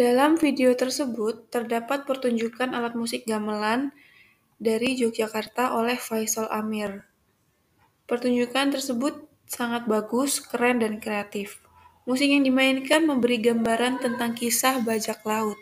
Dalam video tersebut terdapat pertunjukan alat musik gamelan dari Yogyakarta oleh Faisal Amir. Pertunjukan tersebut sangat bagus, keren, dan kreatif. Musik yang dimainkan memberi gambaran tentang kisah bajak laut.